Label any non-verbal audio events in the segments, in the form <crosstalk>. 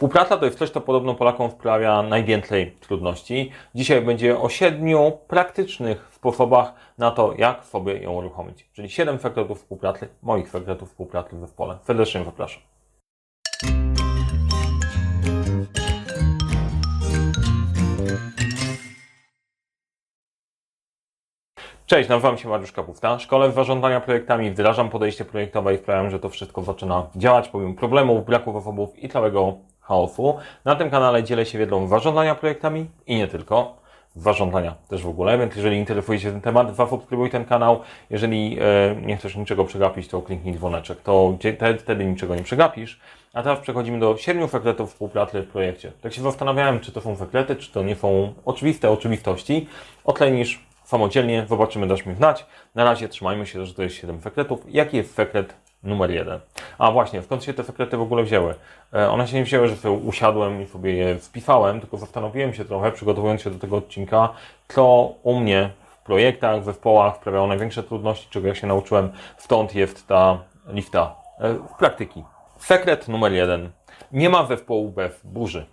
Współpraca to jest coś, co podobno Polakom sprawia najwięcej trudności. Dzisiaj będzie o siedmiu praktycznych sposobach na to, jak sobie ją uruchomić. Czyli siedem sekretów współpracy, moich sekretów współpracy w zespole. Serdecznie zapraszam. Cześć, nazywam się Mariusz Kapufta. Szkole zarządzania projektami, wdrażam podejście projektowe i sprawiam, że to wszystko zaczyna działać pomimo problemów, braku zasobów i całego chaosu. Na tym kanale dzielę się wiedzą w zarządzania projektami i nie tylko. w Zarządzania też w ogóle, więc jeżeli interesuje się ten temat, zasubskrybuj ten kanał. Jeżeli e, nie chcesz niczego przegapić, to kliknij dzwoneczek, to wtedy niczego nie przegapisz. A teraz przechodzimy do siedmiu sekretów współpracy w projekcie. Tak się zastanawiałem, czy to są sekrety, czy to nie są oczywiste oczywistości. Otlenisz samodzielnie, zobaczymy, dasz mi znać. Na razie trzymajmy się, że to jest 7 sekretów. Jaki jest sekret numer jeden? A właśnie, skąd się te sekrety w ogóle wzięły? E, One się nie wzięły, że sobie usiadłem i sobie je wpisałem, tylko zastanowiłem się trochę, przygotowując się do tego odcinka, co u mnie w projektach, w zespołach sprawiało największe trudności, czego ja się nauczyłem. Stąd jest ta lista e, praktyki. Sekret numer jeden. Nie ma zespołu bez burzy.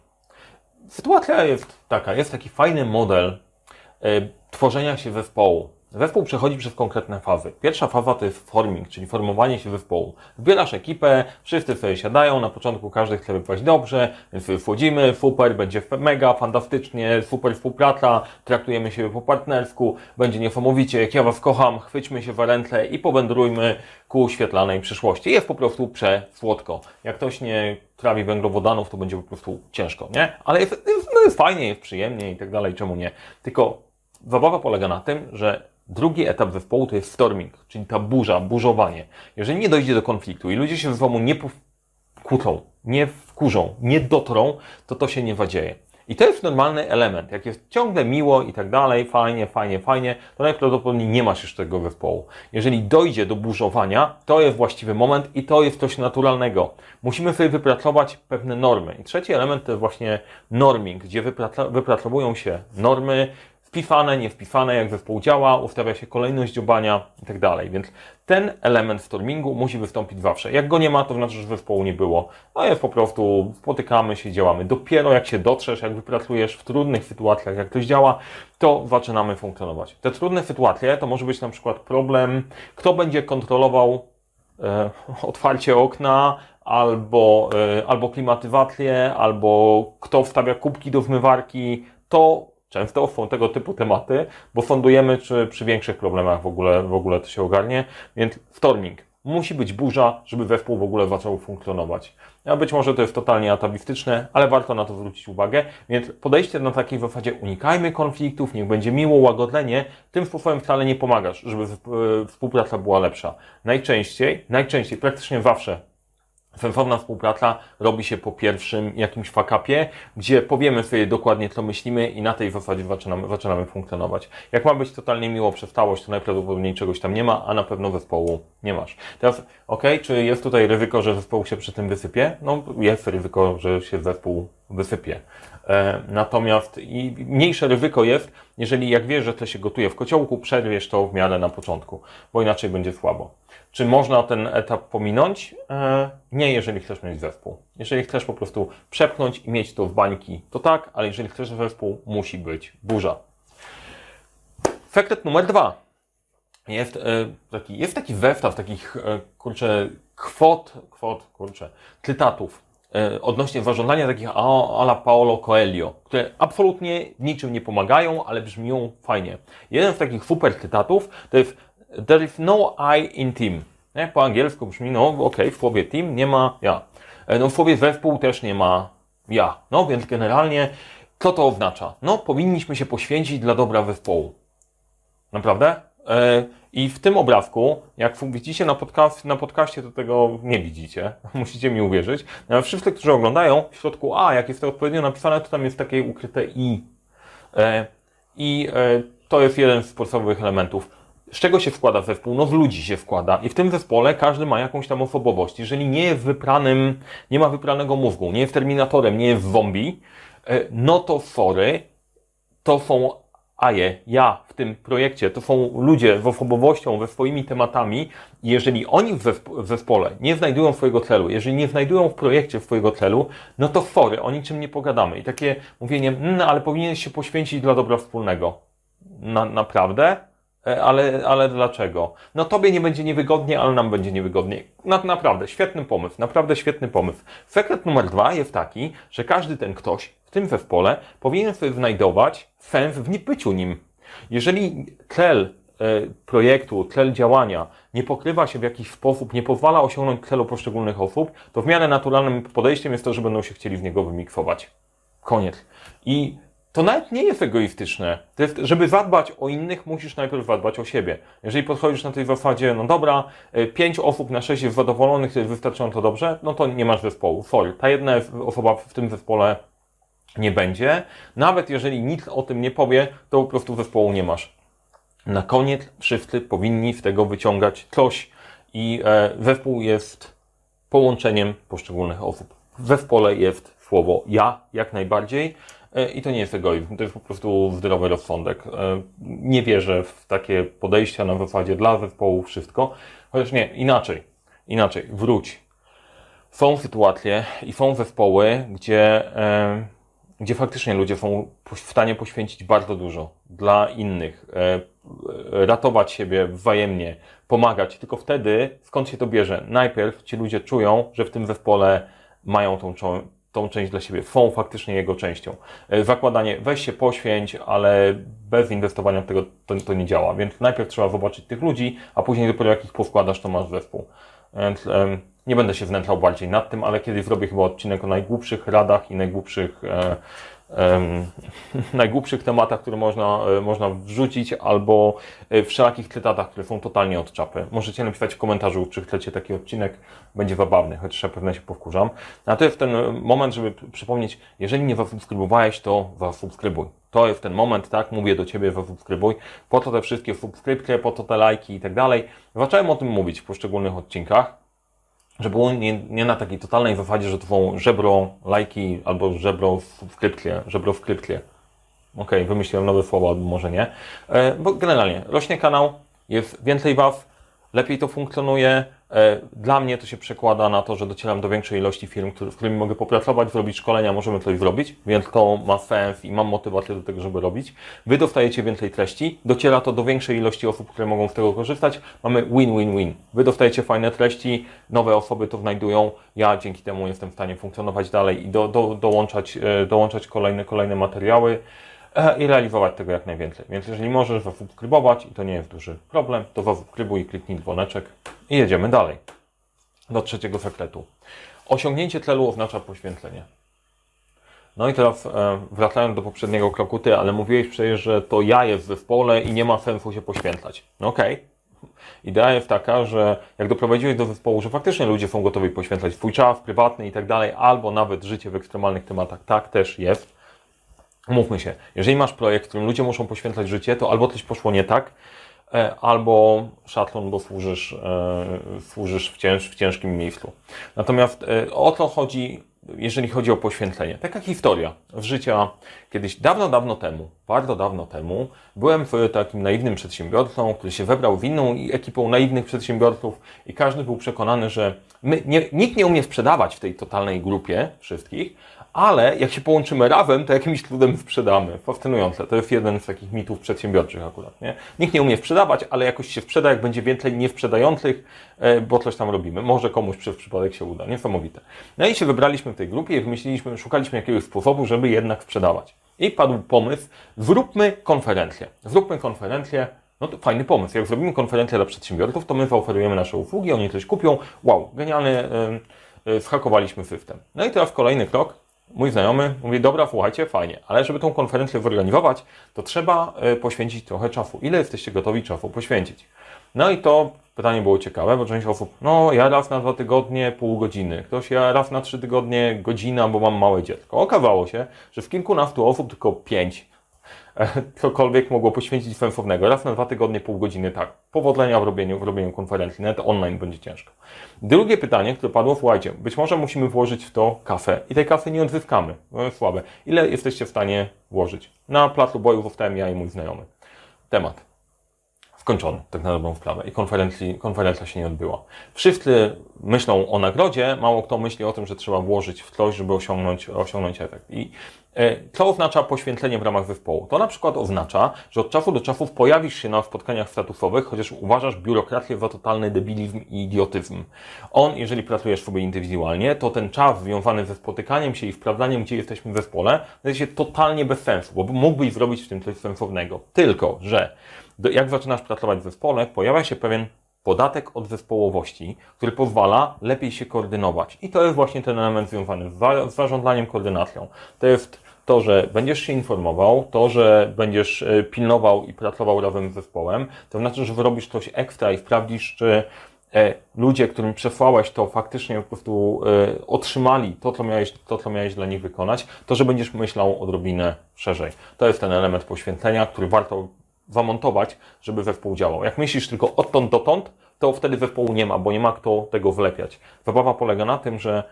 Sytuacja jest taka, jest taki fajny model y, tworzenia się zespołu. Zespół przechodzi przez konkretne fazy. Pierwsza faza to jest forming, czyli formowanie się zespołu. Zbierasz ekipę, wszyscy sobie siadają, na początku każdy chce wypaść dobrze, więc wchodzimy, super, będzie mega, fantastycznie, super współpraca, traktujemy się po partnersku, będzie niesamowicie, jak ja Was kocham, chwyćmy się w ręce i powędrujmy ku świetlanej przyszłości. Jest po prostu przesłodko. Jak ktoś nie trawi węglowodanów, to będzie po prostu ciężko, nie? Ale jest, jest, no jest fajnie, jest przyjemnie i tak dalej, czemu nie? Tylko zabawa polega na tym, że drugi etap zespołu to jest storming, czyli ta burza, burzowanie. Jeżeli nie dojdzie do konfliktu i ludzie się ze sobą nie kłócą, nie wkurzą, nie dotrą, to to się nie zadzieje. I to jest normalny element. Jak jest ciągle miło i tak dalej, fajnie, fajnie, fajnie, to najprawdopodobniej nie masz już tego zespołu. Jeżeli dojdzie do burzowania, to jest właściwy moment i to jest coś naturalnego. Musimy sobie wypracować pewne normy. I trzeci element to jest właśnie norming, gdzie wypracowują się normy, wpisane, niewpisane, jak zespół działa, ustawia się kolejność dziobania tak dalej. Więc ten element stormingu musi wystąpić zawsze. Jak go nie ma, to znaczy, że zespołu nie było. No jest po prostu, spotykamy się, działamy. Dopiero jak się dotrzesz, jak wypracujesz w trudnych sytuacjach, jak ktoś działa, to zaczynamy funkcjonować. Te trudne sytuacje to może być na przykład problem, kto będzie kontrolował e, <laughs> otwarcie okna, albo, e, albo klimatyzację, albo kto wstawia kubki do zmywarki, to często są tego typu tematy, bo sądujemy, czy przy większych problemach w ogóle, w ogóle to się ogarnie, więc storming. Musi być burza, żeby zespół w ogóle zaczął funkcjonować. A być może to jest totalnie atawistyczne, ale warto na to zwrócić uwagę. Więc podejście na takiej zasadzie unikajmy konfliktów, niech będzie miło, łagodlenie, tym sposobem wcale nie pomagasz, żeby e, współpraca była lepsza. Najczęściej, najczęściej, praktycznie zawsze Sensowna współpraca robi się po pierwszym jakimś fakapie, gdzie powiemy sobie dokładnie, co myślimy i na tej zasadzie zaczynamy, zaczynamy funkcjonować. Jak ma być totalnie miło przez całość, to najprawdopodobniej czegoś tam nie ma, a na pewno zespołu nie masz. Teraz, ok, czy jest tutaj ryzyko, że zespół się przy tym wysypie? No, jest ryzyko, że się zespół wysypie. E, natomiast i mniejsze ryzyko jest, jeżeli jak wiesz, że to się gotuje w kociołku, przerwiesz to w miarę na początku, bo inaczej będzie słabo. Czy można ten etap pominąć? E, nie, jeżeli chcesz mieć zespół. Jeżeli chcesz po prostu przepchnąć i mieć to w bańki, to tak, ale jeżeli chcesz zespół, musi być burza. Sekret numer dwa. Jest, e, taki, jest taki zestaw takich, kurczę, kwot, kwot, kurczę, cytatów odnośnie zarządzania takich a, a la Paolo Coelho, które absolutnie niczym nie pomagają, ale brzmią fajnie. Jeden z takich super cytatów to jest There is no I in team. Po angielsku brzmi, no okej, w słowie team nie ma ja. E, No w słowie zespół też nie ma ja. No więc generalnie, co to oznacza? No powinniśmy się poświęcić dla dobra zespołu. Naprawdę? I w tym obrazku, jak widzicie na, podcast, na podcaście, to tego nie widzicie. <laughs> Musicie mi uwierzyć. No, ale wszyscy, którzy oglądają, w środku A, jak jest to odpowiednio napisane, to tam jest takie ukryte I. E, I e, to jest jeden z podstawowych elementów. Z czego się składa zespół? No z ludzi się składa. I w tym zespole każdy ma jakąś tam osobowość. Jeżeli nie jest wypranym, nie ma wypranego mózgu, nie jest terminatorem, nie jest zombie, e, no to sorry, to są a je, ja w tym projekcie, to są ludzie z osobowością, ze swoimi tematami jeżeli oni w zespole nie znajdują swojego celu, jeżeli nie znajdują w projekcie swojego celu, no to fory, o niczym nie pogadamy. I takie mówienie, no ale powinieneś się poświęcić dla dobra wspólnego. Na, naprawdę? E, Ale, ale dlaczego? No tobie nie będzie niewygodnie, ale nam będzie niewygodnie. Na, naprawdę, świetny pomysł, naprawdę świetny pomysł. Sekret numer dwa jest taki, że każdy ten ktoś tym zespole powinien sobie znajdować sens w niebyciu nim. Jeżeli cel e, projektu, cel działania nie pokrywa się w jakiś sposób, nie pozwala osiągnąć celu poszczególnych osób, to w miarę naturalnym podejściem jest to, że będą się chcieli w niego wymiksować. Koniec. I to nawet nie jest egoistyczne. To jest, żeby zadbać o innych, musisz najpierw zadbać o siebie. Jeżeli podchodzisz na tej zasadzie, no dobra, y, pięć osób na sześć jest zadowolonych, to jest wystarczająco dobrze, no to nie masz zespołu. Sorry, ta jedna osoba w tym zespole nie będzie. Nawet jeżeli nikt o tym nie powie, to po prostu zespołu nie masz. Na koniec wszyscy powinni z tego wyciągać coś i e, zespół jest połączeniem poszczególnych osób. W zespole jest słowo ja, jak najbardziej. E, I to nie jest egoizm, to jest po prostu zdrowy rozsądek. E, Nie wierzę w takie podejścia na zasadzie dla zespołu wszystko, chociaż nie, inaczej, inaczej, wróć. Są sytuacje i są zespoły, gdzie, gdzie faktycznie ludzie są w stanie poświęcić bardzo dużo dla innych, e, ratować siebie wzajemnie, pomagać. Tylko wtedy, skąd się to bierze? Najpierw ci ludzie czują, że w tym zespole mają tą, tą część dla siebie, są faktycznie jego częścią. E, Zakładanie, weź się poświęć, ale bez inwestowania w tego to, to nie działa. Więc najpierw trzeba zobaczyć tych ludzi, a później dopiero jak ich poskładasz, to masz zespół. Więc nie będę się wnętrzał bardziej nad tym, ale kiedyś zrobię chyba odcinek o najgłupszych radach i najgłupszych, e, em, <laughs> najgłupszych tematach, które można, e, można wrzucić, albo e, wszelakich cytatach, które są totalnie od czapy. Możecie napisać w komentarzu, czy chcecie taki odcinek, będzie zabawny, chociaż ja pewnie się powkurzam. A to jest ten e, moment, żeby przypomnieć, jeżeli nie zasubskrybowałeś, to zasubskrybuj. To jest ten moment, tak, mówię do Ciebie, zasubskrybuj. Po to te wszystkie subskrypcje, po to te lajki i tak dalej. Zacząłem o tym mówić w poszczególnych odcinkach że było nie, nie na takiej totalnej zasadzie, że to są żebro lajki albo żebro subskrypcje, żebro wkrypcje. Okej, wymyśliłem nowe słowo, albo może nie. E, bo generalnie rośnie kanał, jest więcej was, lepiej to funkcjonuje. E, dla mnie to się przekłada na to, że docieram do większej ilości firm, z którymi mogę popracować, zrobić szkolenia, możemy coś zrobić, więc to ma sens i mam motywację do tego, żeby robić. Wy dostajecie więcej treści, dociera to do większej ilości osób, które mogą z tego korzystać. Mamy win-win-win. Wy dostajecie fajne treści, nowe osoby to znajdują, ja dzięki temu jestem w stanie funkcjonować dalej i do, do, dołączać, e, dołączać kolejne, kolejne materiały i realizować tego jak najwięcej. Więc jeżeli możesz zasubskrybować i to nie jest duży problem, to zasubskrybuj, kliknij dzwoneczek i jedziemy dalej. Do trzeciego sekretu. Osiągnięcie celu oznacza poświęcenie. No i teraz e, wracając do poprzedniego kroku, ty, ale mówiłeś przecież, że to ja jest w zespole i nie ma sensu się poświęcać. No okej. Idea jest taka, że jak doprowadziłeś do zespołu, że faktycznie ludzie są gotowi poświęcać swój czas prywatny i tak dalej, albo nawet życie w ekstremalnych tematach, tak też jest. Mówmy się, jeżeli masz projekt, w którym ludzie muszą poświęcać życie, to albo coś poszło nie tak, e, albo szatlon, bo służysz, e, służysz w, cięż, w ciężkim miejscu. Natomiast e, o to chodzi, jeżeli chodzi o poświęcenie. Taka historia z życia kiedyś, dawno, dawno temu, bardzo dawno temu, byłem w takim naiwnym przedsiębiorcą, który się webrał w inną ekipą naiwnych przedsiębiorców i każdy był przekonany, że my, nie, nikt nie umie sprzedawać w tej totalnej grupie wszystkich, ale jak się połączymy razem, to jakimś cudem sprzedamy. Fascynujące. To jest jeden z takich mitów przedsiębiorczych akurat. Nie? Nikt nie umie sprzedawać, ale jakoś się sprzeda, jak będzie więcej niesprzedających, e, bo coś tam robimy. Może komuś przez przypadek się uda. Niesamowite. No i się wybraliśmy w tej grupie i wymyśliliśmy, szukaliśmy jakiegoś sposobu, żeby jednak sprzedawać. I padł pomysł, zróbmy konferencję. Zróbmy konferencję no to fajny pomysł. Jak zrobimy konferencję dla przedsiębiorców, to my zaoferujemy nasze usługi, oni coś kupią. Wow, genialny, yy, yy, zhakowaliśmy system. No i teraz kolejny krok. Mój znajomy mówi, dobra, słuchajcie, fajnie, ale żeby tą konferencję zorganizować, to trzeba yy, poświęcić trochę czasu. Ile jesteście gotowi czasu poświęcić? No i to pytanie było ciekawe, bo część osób, no ja raz na dwa tygodnie pół godziny, ktoś ja raz na trzy tygodnie godzina, bo mam małe dziecko. Okazało się, że w kilkunastu osób tylko pięć E, <laughs> cokolwiek mogło poświęcić sensownego. Raz na dwa tygodnie, pół godziny, tak. Powodzenia w robieniu, w robieniu konferencji, nawet online będzie ciężko. Drugie pytanie, które padło, słuchajcie, być może musimy włożyć w to kafę i tej kafy nie odzyskamy. No jest słabe. Ile jesteście w stanie włożyć? Na placu boju zostałem ja i mój znajomy. Temat skończony, tak na dobrą sprawę. I konferencja się nie odbyła. Wszyscy myślą o nagrodzie, mało kto myśli o tym, że trzeba włożyć w coś, żeby osiągnąć, osiągnąć efekt. I e, co oznacza poświęcenie w ramach zespołu? To na przykład oznacza, że od czasu do czasu pojawisz się na spotkaniach statusowych, chociaż uważasz biurokrację za totalny debilizm i idiotyzm. On, jeżeli pracujesz sobie indywidualnie, to ten czas związany ze spotykaniem się i sprawdzaniem, gdzie jesteśmy w zespole, wydaje się totalnie bez sensu, bo mógłbyś zrobić w tym coś sensownego. Tylko, że jak zaczynasz pracować w zespole, pojawia się pewien podatek od zespołowości, który pozwala lepiej się koordynować. I to jest właśnie ten element związany z zarządzaniem koordynacją. To jest to, że będziesz się informował, to, że będziesz e, pilnował i pracował razem z zespołem, to znaczy, że wyrobisz coś ekstra i sprawdzisz, czy e, ludzie, którym przesłałeś to, faktycznie po prostu e, otrzymali to co, miałeś, to, co miałeś dla nich wykonać, to, że będziesz myślał odrobinę szerzej. To jest ten element poświęcenia, który warto zamontować, żeby zespół działał. Jak myślisz tylko odtąd dotąd, to wtedy zespołu nie ma, bo nie ma kto tego wlepiać. Zabawa polega na tym, że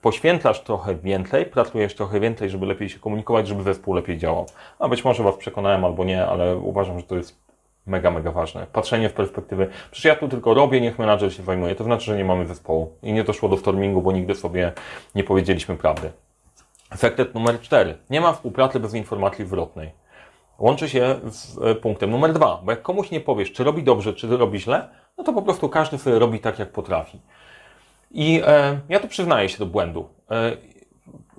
poświęcasz trochę więcej, pracujesz trochę więcej, żeby lepiej się komunikować, żeby zespół lepiej działał. A być może Was przekonałem albo nie, ale uważam, że to jest mega, mega ważne. Patrzenie w perspektywy, przecież ja tu tylko robię, niech menadżer się zajmuje. To znaczy, że nie mamy zespołu i nie doszło do stormingu, bo nigdy sobie nie powiedzieliśmy prawdy. Efektet numer cztery. Nie ma współpracy bez informacji zwrotnej łączy się z e, punktem numer dwa, bo jak komuś nie powiesz, czy robi dobrze, czy robi źle, no to po prostu każdy sobie robi tak, jak potrafi. I e, ja tu przyznaję się do błędu. E,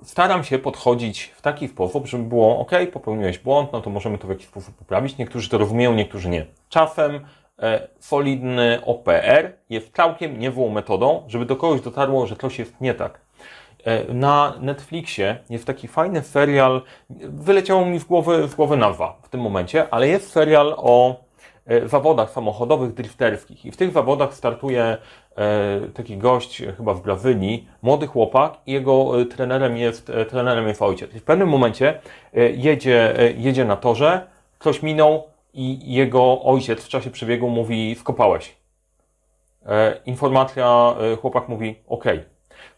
staram się podchodzić w taki sposób, żeby było ok, popełniłeś błąd, no to możemy to w jakiś sposób poprawić. Niektórzy to rozumieją, niektórzy nie. Czasem e, solidny OPR jest całkiem niewłą metodą, żeby do kogoś dotarło, że coś jest nie tak. E, na Netflixie jest taki fajny serial, wyleciało mi w głowy, w głowy nazwa w tym momencie, ale jest serial o e, zawodach samochodowych drifterskich i w tych zawodach startuje e, taki gość chyba w Brazylii, młody chłopak i jego trenerem jest, trenerem jest ojciec. I w pewnym momencie jedzie, jedzie na torze, ktoś minął i jego ojciec w czasie przebiegu mówi skopałeś. Informacja, chłopak mówi ok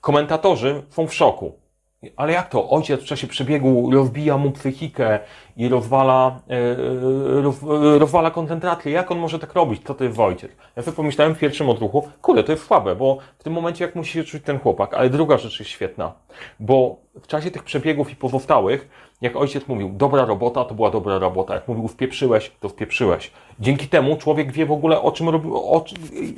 Komentatorzy są w szoku. Ale jak to? Ojciec w czasie przebiegu rozbija mu psychikę i rozwala, yy, roz, rozwala koncentrację. Jak on może tak robić? Co to jest ojciec? Ja sobie pomyślałem w pierwszym odruchu, kurde, to jest słabe, bo w tym momencie jak musi się czuć ten chłopak. Ale druga rzecz jest świetna, bo w czasie tych przebiegów i pozostałych jak ojciec mówił, dobra robota, to była dobra robota. Jak mówił, wpieprzyłeś, to wpieprzyłeś. Dzięki temu człowiek wie w ogóle, o czym robi, o,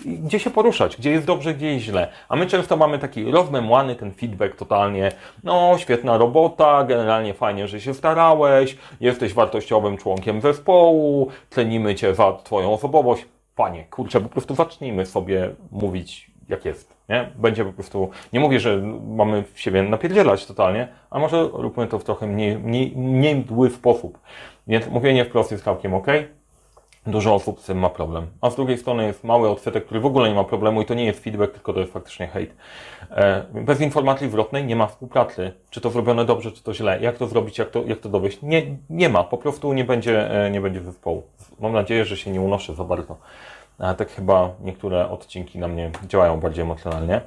gdzie się poruszać, gdzie jest dobrze, gdzie jest źle. A my często mamy taki rozmemłany ten feedback totalnie, no świetna robota, generalnie fajnie, że się starałeś, jesteś wartościowym członkiem zespołu, cenimy Cię za Twoją osobowość. Panie, kurczę, po prostu zacznijmy sobie mówić jak jest. Nie? Będzie po prostu, nie mówię, że mamy siebie napierdzielać totalnie, a może róbmy to w trochę mniej, mniej, mniej mdły sposób. Więc mówienie wprost jest całkiem ok. Dużo osób z tym ma problem. A z drugiej strony jest mały odsetek, który w ogóle nie ma problemu i to nie jest feedback, tylko to jest faktycznie hejt. E, bez informacji zwrotnej nie ma współpracy. Czy to zrobione dobrze, czy to źle. Jak to zrobić, jak to, jak to dowieść? Nie, nie ma. Po prostu nie będzie, e, nie będzie zespołu. Mam nadzieję, że się nie unoszę za bardzo a tak chyba niektóre odcinki na mnie działają bardziej emocjonalnie.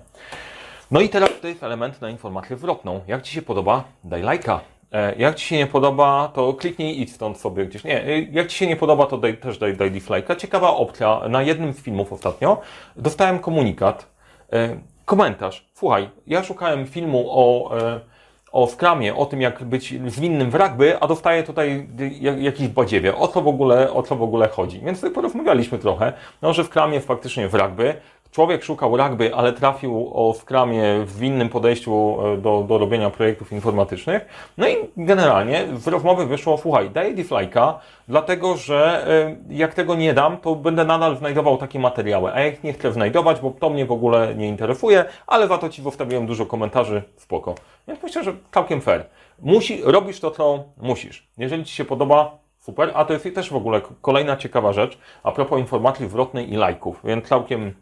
No i teraz to jest element na informację zwrotną. Jak Ci się podoba, daj lajka. E, jak Ci się nie podoba, to kliknij i stąd sobie gdzieś. Nie, e, jak Ci się nie podoba, to daj, też daj, daj dislike'a. Ciekawa opcja. Na jednym z filmów ostatnio dostałem komunikat, e, komentarz. Słuchaj, ja szukałem filmu o o skramie, o tym jak być zwinnym w rugby, a dostaje tutaj jakiś badziewie. O co w ogóle, o co w ogóle chodzi? Więc tutaj porozmawialiśmy trochę, no, że w kramie faktycznie w rugby, człowiek szukał rugby, ale trafił o skramie w innym podejściu e, do, do robienia projektów informatycznych. No i generalnie z rozmowy wyszło, słuchaj, daję deflajka, dlatego że e, jak tego nie dam, to będę nadal znajdował takie materiały, a ja ich nie chcę znajdować, bo to mnie w ogóle nie interesuje, ale za to Ci zostawiłem dużo komentarzy, spoko. Więc myślę, że całkiem fair. Musi, robisz to, co musisz. Jeżeli Ci się podoba, super, a to jest też w ogóle kolejna ciekawa rzecz, a propos informacji zwrotnej i lajków, więc całkiem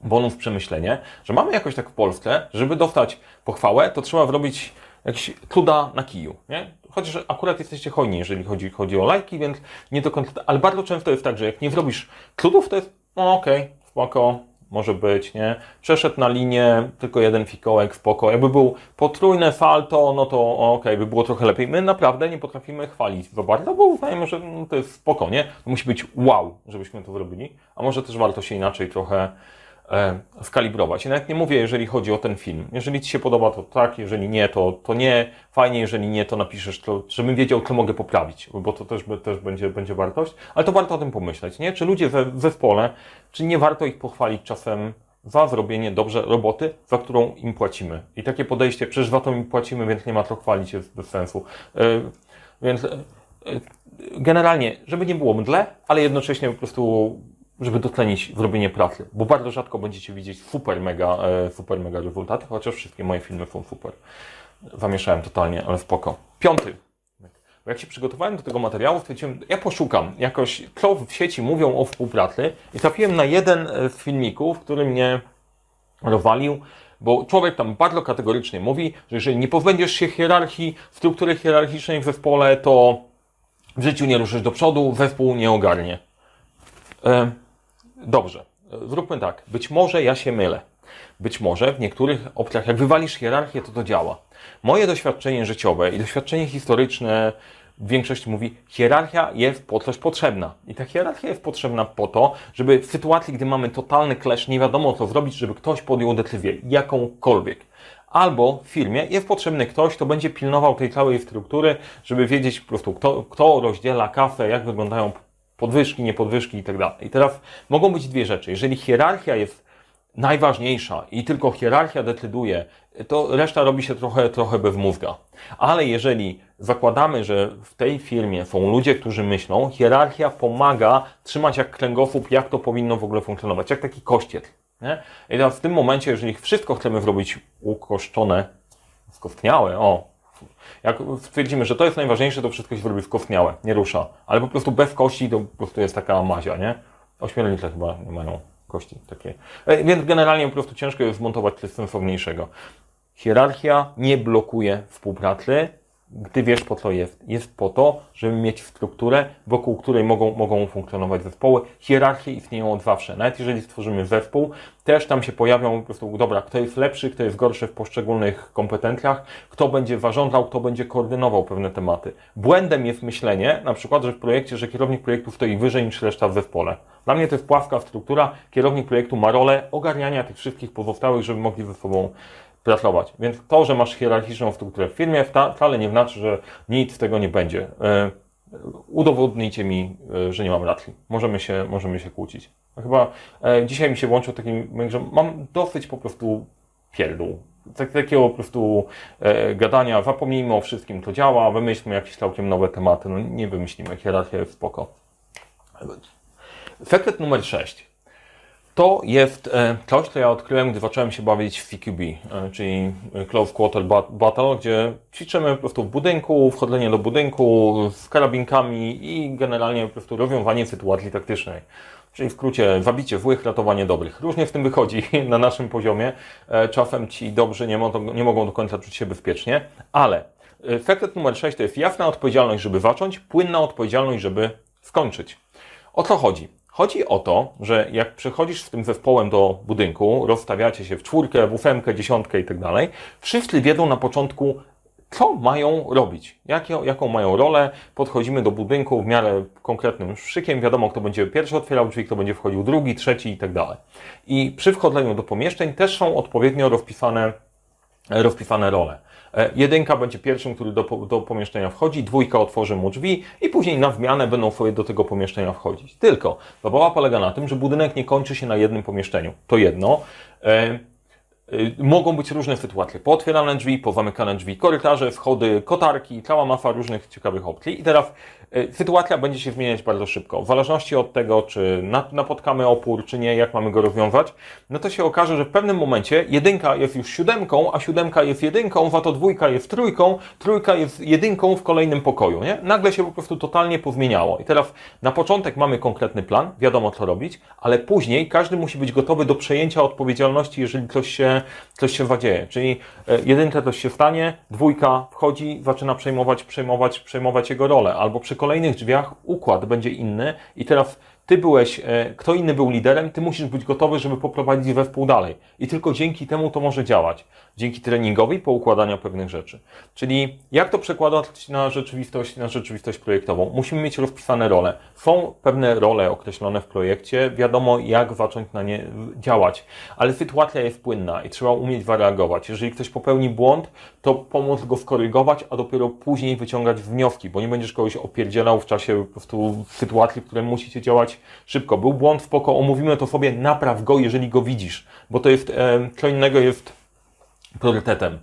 bonus przemyślenie, że mamy jakoś tak w Polsce, żeby dostać pochwałę, to trzeba zrobić jakiś cuda na kiju, nie? chociaż akurat jesteście hojni, jeżeli chodzi, chodzi o lajki, więc nie do końca, ale bardzo często jest tak, że jak nie zrobisz cudów, to jest, no okej, okay, spoko, może być, nie? Przeszedł na linię, tylko jeden fikołek w poko. Jakby był potrójne salto, no to okej, okay, by było trochę lepiej. My naprawdę nie potrafimy chwalić za bardzo, bo uznajemy, że no, to jest spoko, nie? To musi być wow, żebyśmy to zrobili. A może też warto się inaczej trochę e, skalibrować. I nawet nie mówię, jeżeli chodzi o ten film. Jeżeli Ci się podoba, to tak, jeżeli nie, to, to nie. Fajnie, jeżeli nie, to napiszesz, to, żebym wiedział, co mogę poprawić, bo to też, też będzie, będzie wartość. Ale to warto o tym pomyśleć, nie? Czy ludzie we, w zespole, czy nie warto ich pochwalić czasem za zrobienie dobrze roboty, za którą im płacimy. I takie podejście, przecież za to im płacimy, więc nie ma co chwalić, jest bez sensu. E, więc e, generalnie, żeby nie było mdle, ale jednocześnie po prostu żeby dotlenić w robienie pracy, bo bardzo rzadko będziecie widzieć super mega, e, super mega rezultaty, chociaż wszystkie moje filmy są super. Zamieszałem totalnie, ale spoko. Piąty. Bo jak się przygotowałem do tego materiału, stwierdziłem, ja poszukam jakoś, co w sieci mówią o współpracy i trafiłem na jeden z filmików, który mnie rozwalił, bo człowiek tam bardzo kategorycznie mówi, że jeżeli nie pozbędziesz się hierarchii, struktury hierarchicznej w zespole, to w życiu nie ruszysz do przodu, zespół nie ogarnie. E Dobrze, zróbmy tak. Być może ja się mylę. Być może w niektórych opcjach, jak wywalisz hierarchię, to to działa. Moje doświadczenie życiowe i doświadczenie historyczne w większości mówi, hierarchia jest po coś potrzebna. I ta hierarchia jest potrzebna po to, żeby w sytuacji, gdy mamy totalny clash, nie wiadomo co zrobić, żeby ktoś podjął decyzję, jakąkolwiek. Albo w firmie jest potrzebny ktoś, kto będzie pilnował tej całej struktury, żeby wiedzieć po prostu, kto, kto rozdziela kasę, jak wyglądają podwyżki, niepodwyżki i tak dalej. I teraz mogą być dwie rzeczy. Jeżeli hierarchia jest najważniejsza i tylko hierarchia decyduje, to reszta robi się trochę, trochę bez mózga. Ale jeżeli zakładamy, że w tej firmie są ludzie, którzy myślą, hierarchia pomaga trzymać jak kręgosłup, jak to powinno w ogóle funkcjonować, jak taki kościec. Nie? I teraz w tym momencie, jeżeli wszystko chcemy zrobić ukoszczone, skostniałe, o, jak stwierdzimy, że to jest najważniejsze, to wszystko się robi skostniałe, nie rusza. Ale po prostu bez kości to po prostu jest taka mazia, nie? Ośmiornice chyba nie mają kości takie. E, więc generalnie po prostu ciężko jest zmontować coś sensowniejszego. Hierarchia nie blokuje współpracy, gdy wiesz po co jest. Jest po to, żeby mieć strukturę, wokół której mogą, mogą funkcjonować zespoły. Hierarchie istnieją od zawsze. Nawet jeżeli stworzymy zespół, też tam się pojawią po prostu, dobra, kto jest lepszy, kto jest gorszy w poszczególnych kompetencjach, kto będzie zarządzał, kto będzie koordynował pewne tematy. Błędem jest myślenie, na przykład, że w projekcie, że kierownik projektu stoi wyżej niż reszta w zespole. Dla mnie to jest płaska struktura. Kierownik projektu ma rolę ogarniania tych wszystkich pozostałych, żeby mogli ze sobą pracować. Więc to, że masz hierarchiczną strukturę w firmie, wcale nie znaczy, że nic z tego nie będzie. E, udowodnijcie mi, e, że nie mam racji. Możemy się, możemy się kłócić. Chyba e, dzisiaj mi się włączył taki, że mam dosyć po prostu pierdół. Tak, takiego po prostu e, gadania, zapomnijmy o wszystkim, co działa, wymyślmy jakieś całkiem nowe tematy. No nie wymyślimy, hierarchia jest spoko. Sekret numer 6. To jest e, coś, co ja odkryłem, gdy zacząłem się bawić w CQB, e, czyli Close Quarter Battle, gdzie ćwiczymy po prostu w budynku, wchodzenie do budynku z karabinkami i generalnie po prostu rozwiązanie sytuacji taktycznej. Czyli w skrócie zabicie złych, ratowanie dobrych. Różnie w tym wychodzi <laughs> na naszym poziomie. E, czasem ci dobrzy nie, mo nie mogą do końca czuć się bezpiecznie, ale sekret numer 6 to jest jasna odpowiedzialność, żeby zacząć, płynna odpowiedzialność, żeby skończyć. O co chodzi? Chodzi o to, że jak przychodzisz z tym zespołem do budynku, rozstawiacie się w czwórkę, w ósemkę, dziesiątkę i tak dalej, wszyscy wiedzą na początku, co mają robić, jakie, jaką mają rolę. Podchodzimy do budynku w miarę konkretnym szykiem, wiadomo, kto będzie pierwszy otwierał drzwi, kto będzie wchodził drugi, trzeci i tak dalej. I przy wchodzeniu do pomieszczeń też są odpowiednio rozpisane, rozpisane role. E, jedynka będzie pierwszym, który do, do pomieszczenia wchodzi, dwójka otworzy mu drzwi i później na zmianę będą do tego pomieszczenia wchodzić. Tylko zabawa polega na tym, że budynek nie kończy się na jednym pomieszczeniu. To jedno. E, Y, mogą być różne sytuacje. Pootwierane drzwi, pozamykane drzwi, korytarze, schody, kotarki, cała masa różnych ciekawych opcji. I teraz sytuacja będzie się zmieniać bardzo szybko. W zależności od tego, czy napotkamy opór, czy nie, jak mamy go rozwiązać, no to się okaże, że w pewnym momencie jedynka jest już siódemką, a siódemka jest jedynką, za to dwójka jest trójką, trójka jest jedynką w kolejnym pokoju. Nie? Nagle się po prostu totalnie pozmieniało. I teraz na początek mamy konkretny plan, wiadomo co robić, ale później każdy musi być gotowy do przejęcia odpowiedzialności, jeżeli coś się coś się wadzieje. Czyli e, jedynkę coś się stanie, dwójka wchodzi, zaczyna przejmować, przejmować, przejmować jego rolę. Albo przy kolejnych drzwiach układ będzie inny i teraz ty byłeś, e, kto inny był liderem, ty musisz być gotowy, żeby poprowadzić we wpół dalej. I tylko dzięki temu to może działać. Dzięki treningowi poukładania pewnych rzeczy. Czyli jak to przekładać na rzeczywistość, na rzeczywistość projektową? Musimy mieć rozpisane role. Są pewne role określone w projekcie, wiadomo jak zacząć na nie działać, ale sytuacja jest płynna i trzeba umieć zareagować. Jeżeli ktoś popełni błąd, to pomóc go skorygować, a dopiero później wyciągać wnioski, bo nie będziesz kogoś opierdzielał w czasie po prostu sytuacji, w której musicie działać szybko. Był błąd, spoko, omówimy to sobie, napraw go, jeżeli go widzisz, bo to jest, co innego jest priorytetem.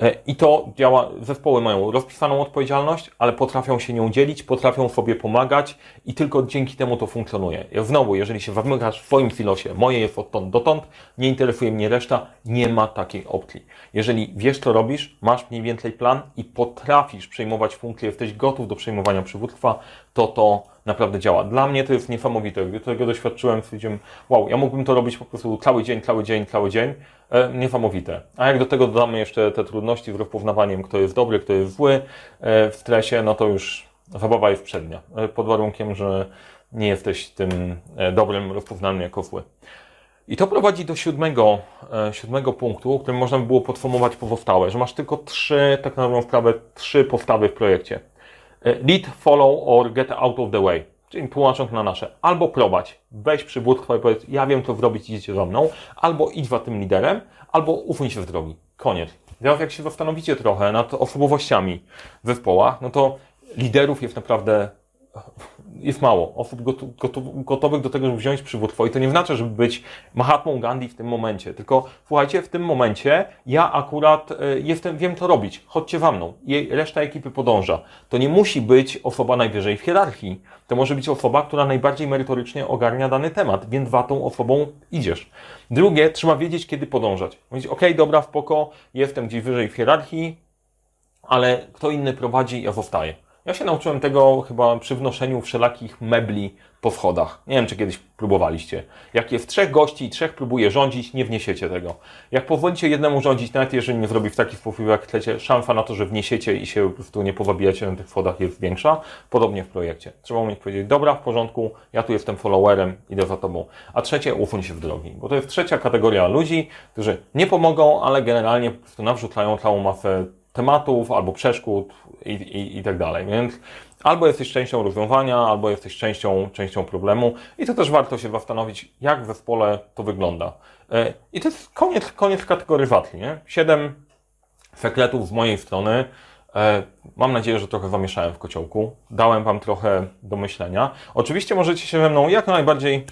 E, I to działa, zespoły mają rozpisaną odpowiedzialność, ale potrafią się nią dzielić, potrafią sobie pomagać i tylko dzięki temu to funkcjonuje. Znowu, jeżeli się wymykasz w swoim filosie, moje jest odtąd dotąd, nie interesuje mnie reszta, nie ma takiej opcji. Jeżeli wiesz, co robisz, masz mniej więcej plan i potrafisz przejmować funkcje, jesteś gotów do przejmowania przywództwa, to to naprawdę działa. Dla mnie to jest niesamowite. Gdy tego doświadczyłem, stwierdziłem, wow, ja mógłbym to robić po prostu cały dzień, cały dzień, cały dzień. E, niesamowite. A jak do tego dodamy jeszcze te trudności z rozpoznawaniem, kto jest dobry, kto jest zły e, w stresie, no to już zabawa jest przednia. E, pod warunkiem, że nie jesteś tym e, dobrym rozpoznanym jako zły. I to prowadzi do siódmego, e, siódmego punktu, którym można by było podsumować pozostałe, że masz tylko trzy, tak naprawdę sprawę, trzy postawy w projekcie. Lead, follow or get out of the way. Czyli tłumacząc na nasze. Albo prowadź, weź przywództwo i powiedz, ja wiem co zrobić, idziecie za mną. Albo idź za tym liderem, albo ufuń się z drogi. Koniec. Teraz jak się zastanowicie trochę nad osobowościami w zespołach, no to liderów jest naprawdę jest mało osób gotowych do tego, żeby wziąć przywództwo. I to nie znaczy, żeby być Mahatmą Gandhi w tym momencie. Tylko słuchajcie, w tym momencie ja akurat y, jestem, wiem co robić. Chodźcie za mną. I reszta ekipy podąża. To nie musi być osoba najwyżej w hierarchii. To może być osoba, która najbardziej merytorycznie ogarnia dany temat, więc za tą osobą idziesz. Drugie, trzeba wiedzieć, kiedy podążać. Mówić, ok, dobra, spoko, jestem gdzieś wyżej w hierarchii, ale kto inny prowadzi, ja zostaję. Ja się nauczyłem tego chyba przy wnoszeniu wszelakich mebli po wchodach. Nie wiem, czy kiedyś próbowaliście. Jak jest trzech gości i trzech próbuje rządzić, nie wniesiecie tego. Jak pozwolicie jednemu rządzić, nawet jeżeli nie zrobi w taki sposób, jak chcecie, szansa na to, że wniesiecie i się po prostu nie powabijacie na tych wchodach jest większa. Podobnie w projekcie. Trzeba umieć powiedzieć, dobra, w porządku, ja tu jestem followerem, idę za tobą. A trzecie, ufuń się w drogi. Bo to jest trzecia kategoria ludzi, którzy nie pomogą, ale generalnie po prostu nawrzucają całą masę tematów albo przeszkód i, i, i tak dalej. Więc albo jesteś częścią rozwiązania, albo jesteś częścią, częścią problemu i to też warto się zastanowić, jak w zespole to wygląda. E, I to jest koniec, koniec kategoryzacji. Nie? Siedem sekretów z mojej strony. E, Mam nadzieję, że trochę zamieszałem w kociołku. Dałem Wam trochę do myślenia. Oczywiście możecie się ze mną jak najbardziej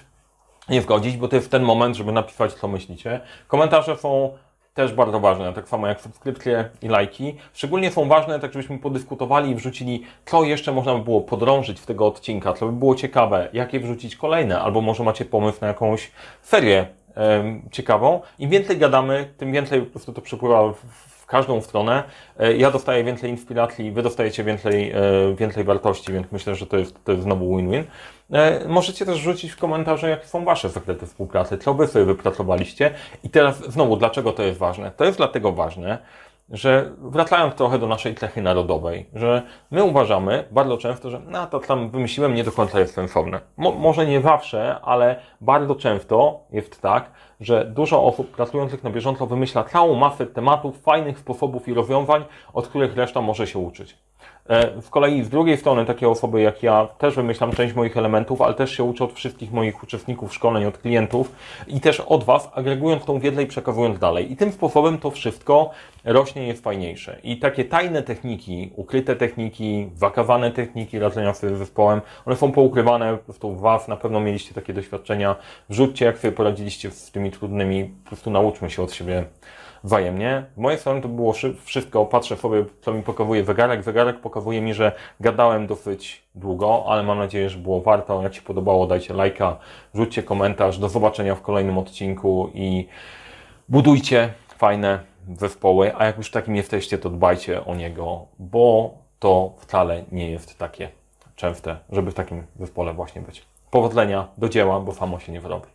nie zgodzić, bo to jest ten moment, żeby napisać, co myślicie. Komentarze są też bardzo ważne, tak samo jak subskrypcje i lajki. Szczególnie są ważne, tak żebyśmy podyskutowali i wrzucili, co jeszcze można by było podrążyć w tego odcinka, co by było ciekawe, jakie wrzucić kolejne, albo może macie pomysł na jakąś serię ciekawą. Im więcej gadamy, tym więcej po prostu to przepływa w, w każdą stronę. E, Ja dostaję więcej inspiracji, wy dostajecie więcej, e, więcej wartości, więc myślę, że to jest, to jest znowu win-win. E, Możecie też rzucić w komentarze, jakie są Wasze sekrety współpracy, co Wy sobie wypracowaliście. I teraz znowu, dlaczego to jest ważne? To jest dlatego ważne, że wracając trochę do naszej cechy narodowej, że my uważamy bardzo często, że no to tam wymyśliłem, nie do końca jest sensowne. Mo, może nie zawsze, ale bardzo często jest tak, że dużo osób pracujących na bieżąco wymyśla całą masę tematów, fajnych sposobów i rozwiązań, od których reszta może się uczyć. E, Z kolei z drugiej strony takie osoby jak ja też wymyślam część moich elementów, ale też się uczę od wszystkich moich uczestników szkoleń, od klientów i też od Was, agregując tą wiedzę i przekazując dalej. I tym sposobem to wszystko rośnie i jest fajniejsze. I takie tajne techniki, ukryte techniki, zakawane techniki radzenia sobie z zespołem, one są poukrywane po prostu w Was, na pewno mieliście takie doświadczenia. Wrzućcie, jak sobie poradziliście z tymi trudnymi, po prostu nauczmy się od siebie wzajemnie. Z mojej strony to było szy- wszystko. Patrzę sobie, co mi pokazuje zegarek. Zegarek pokazuje mi, że gadałem dosyć długo, ale mam nadzieję, że było warto. Jak się podobało, dajcie lajka, rzućcie komentarz. Do zobaczenia w kolejnym odcinku i budujcie fajne zespoły. A jak już takim jesteście, to dbajcie o niego, bo to wcale nie jest takie częste, żeby w takim zespole właśnie być. Powodzenia, do dzieła, bo samo się nie wyrobi.